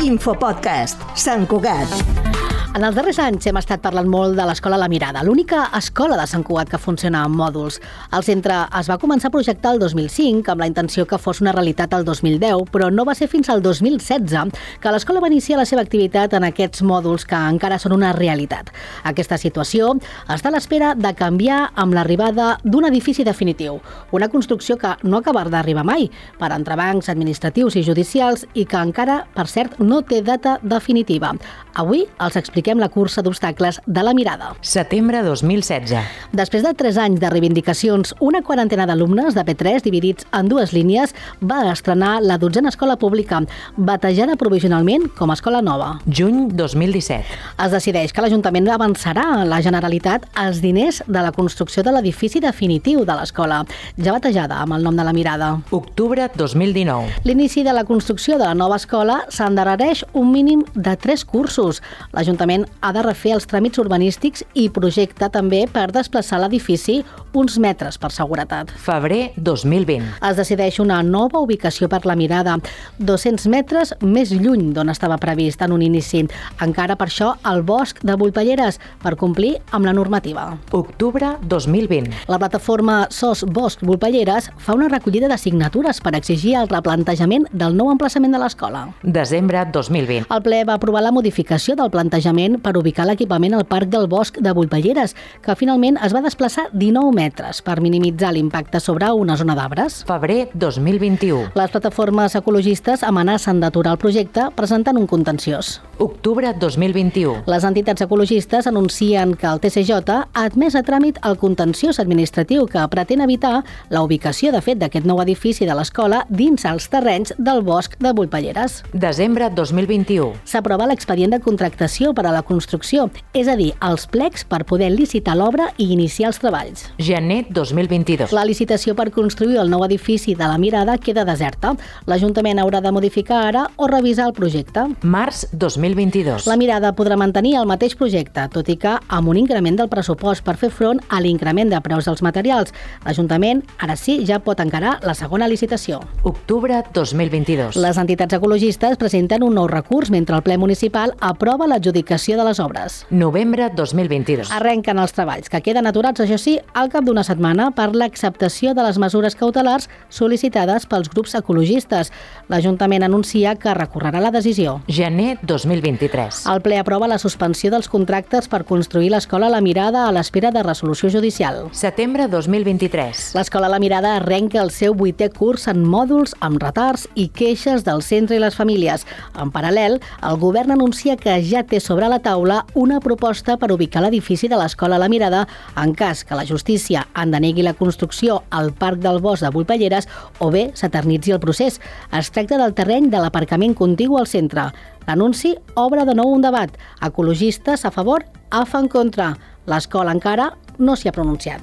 Infopodcast, Sant Cugat. En els darrers anys hem estat parlant molt de l'escola La Mirada, l'única escola de Sant Cugat que funciona amb mòduls. El centre es va començar a projectar el 2005 amb la intenció que fos una realitat el 2010, però no va ser fins al 2016 que l'escola va iniciar la seva activitat en aquests mòduls que encara són una realitat. Aquesta situació està a l'espera de canviar amb l'arribada d'un edifici definitiu, una construcció que no acaba d'arribar mai per entrebancs administratius i judicials i que encara, per cert, no té data definitiva. Avui els explicarem expliquem la cursa d'obstacles de la mirada. Setembre 2016. Després de 3 anys de reivindicacions, una quarantena d'alumnes de P3 dividits en dues línies va estrenar la dotzena escola pública, batejada provisionalment com a escola nova. Juny 2017. Es decideix que l'Ajuntament avançarà a la Generalitat els diners de la construcció de l'edifici definitiu de l'escola, ja batejada amb el nom de la mirada. Octubre 2019. L'inici de la construcció de la nova escola s'endarrereix un mínim de 3 cursos. L'Ajuntament l'Ajuntament ha de refer els tràmits urbanístics i projecta també per desplaçar l'edifici uns metres per seguretat. Febrer 2020. Es decideix una nova ubicació per la mirada, 200 metres més lluny d'on estava previst en un inici. Encara per això el bosc de Bullpelleres, per complir amb la normativa. Octubre 2020. La plataforma SOS Bosc Bullpelleres fa una recollida de signatures per exigir el replantejament del nou emplaçament de l'escola. Desembre 2020. El ple va aprovar la modificació del plantejament planejament per ubicar l'equipament al Parc del Bosc de Bullpelleres, que finalment es va desplaçar 19 metres per minimitzar l'impacte sobre una zona d'arbres. Febrer 2021. Les plataformes ecologistes amenacen d'aturar el projecte presentant un contenciós. Octubre 2021. Les entitats ecologistes anuncien que el TCJ ha admès a tràmit el contenciós administratiu que pretén evitar la ubicació, de fet, d'aquest nou edifici de l'escola dins els terrenys del bosc de Bullpelleres. Desembre 2021. S'aprova l'expedient de contractació per a la construcció, és a dir, els plecs per poder licitar l'obra i iniciar els treballs. Gener 2022. La licitació per construir el nou edifici de la Mirada queda deserta. L'Ajuntament haurà de modificar ara o revisar el projecte. Març 2022. La Mirada podrà mantenir el mateix projecte, tot i que amb un increment del pressupost per fer front a l'increment de preus dels materials. L'Ajuntament ara sí ja pot encarar la segona licitació. Octubre 2022. Les entitats ecologistes presenten un nou recurs mentre el ple municipal aprova l'adjudicació l'adjudicació de les obres. Novembre 2022. Arrenquen els treballs, que queden aturats, això sí, al cap d'una setmana per l'acceptació de les mesures cautelars sol·licitades pels grups ecologistes. L'Ajuntament anuncia que recorrerà la decisió. Gener 2023. El ple aprova la suspensió dels contractes per construir l'escola La Mirada a l'espera de resolució judicial. Setembre 2023. L'escola La Mirada arrenca el seu vuitè curs en mòduls amb retards i queixes del centre i les famílies. En paral·lel, el govern anuncia que ja té sobre la taula una proposta per ubicar l'edifici de l'Escola La Mirada en cas que la justícia en denegui la construcció al Parc del Bosc de Bullpelleres o bé s'eternitzi el procés. Es tracta del terreny de l'aparcament contigu al centre. L'anunci obre de nou un debat. Ecologistes a favor, AFA en contra. L'escola encara no s'hi ha pronunciat.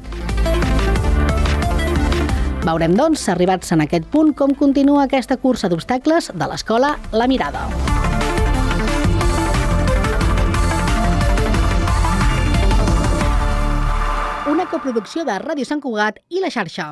Veurem, doncs, arribats en aquest punt, com continua aquesta cursa d'obstacles de l'escola La Mirada. Una coproducció de Ràdio Sant Cugat i la xarxa.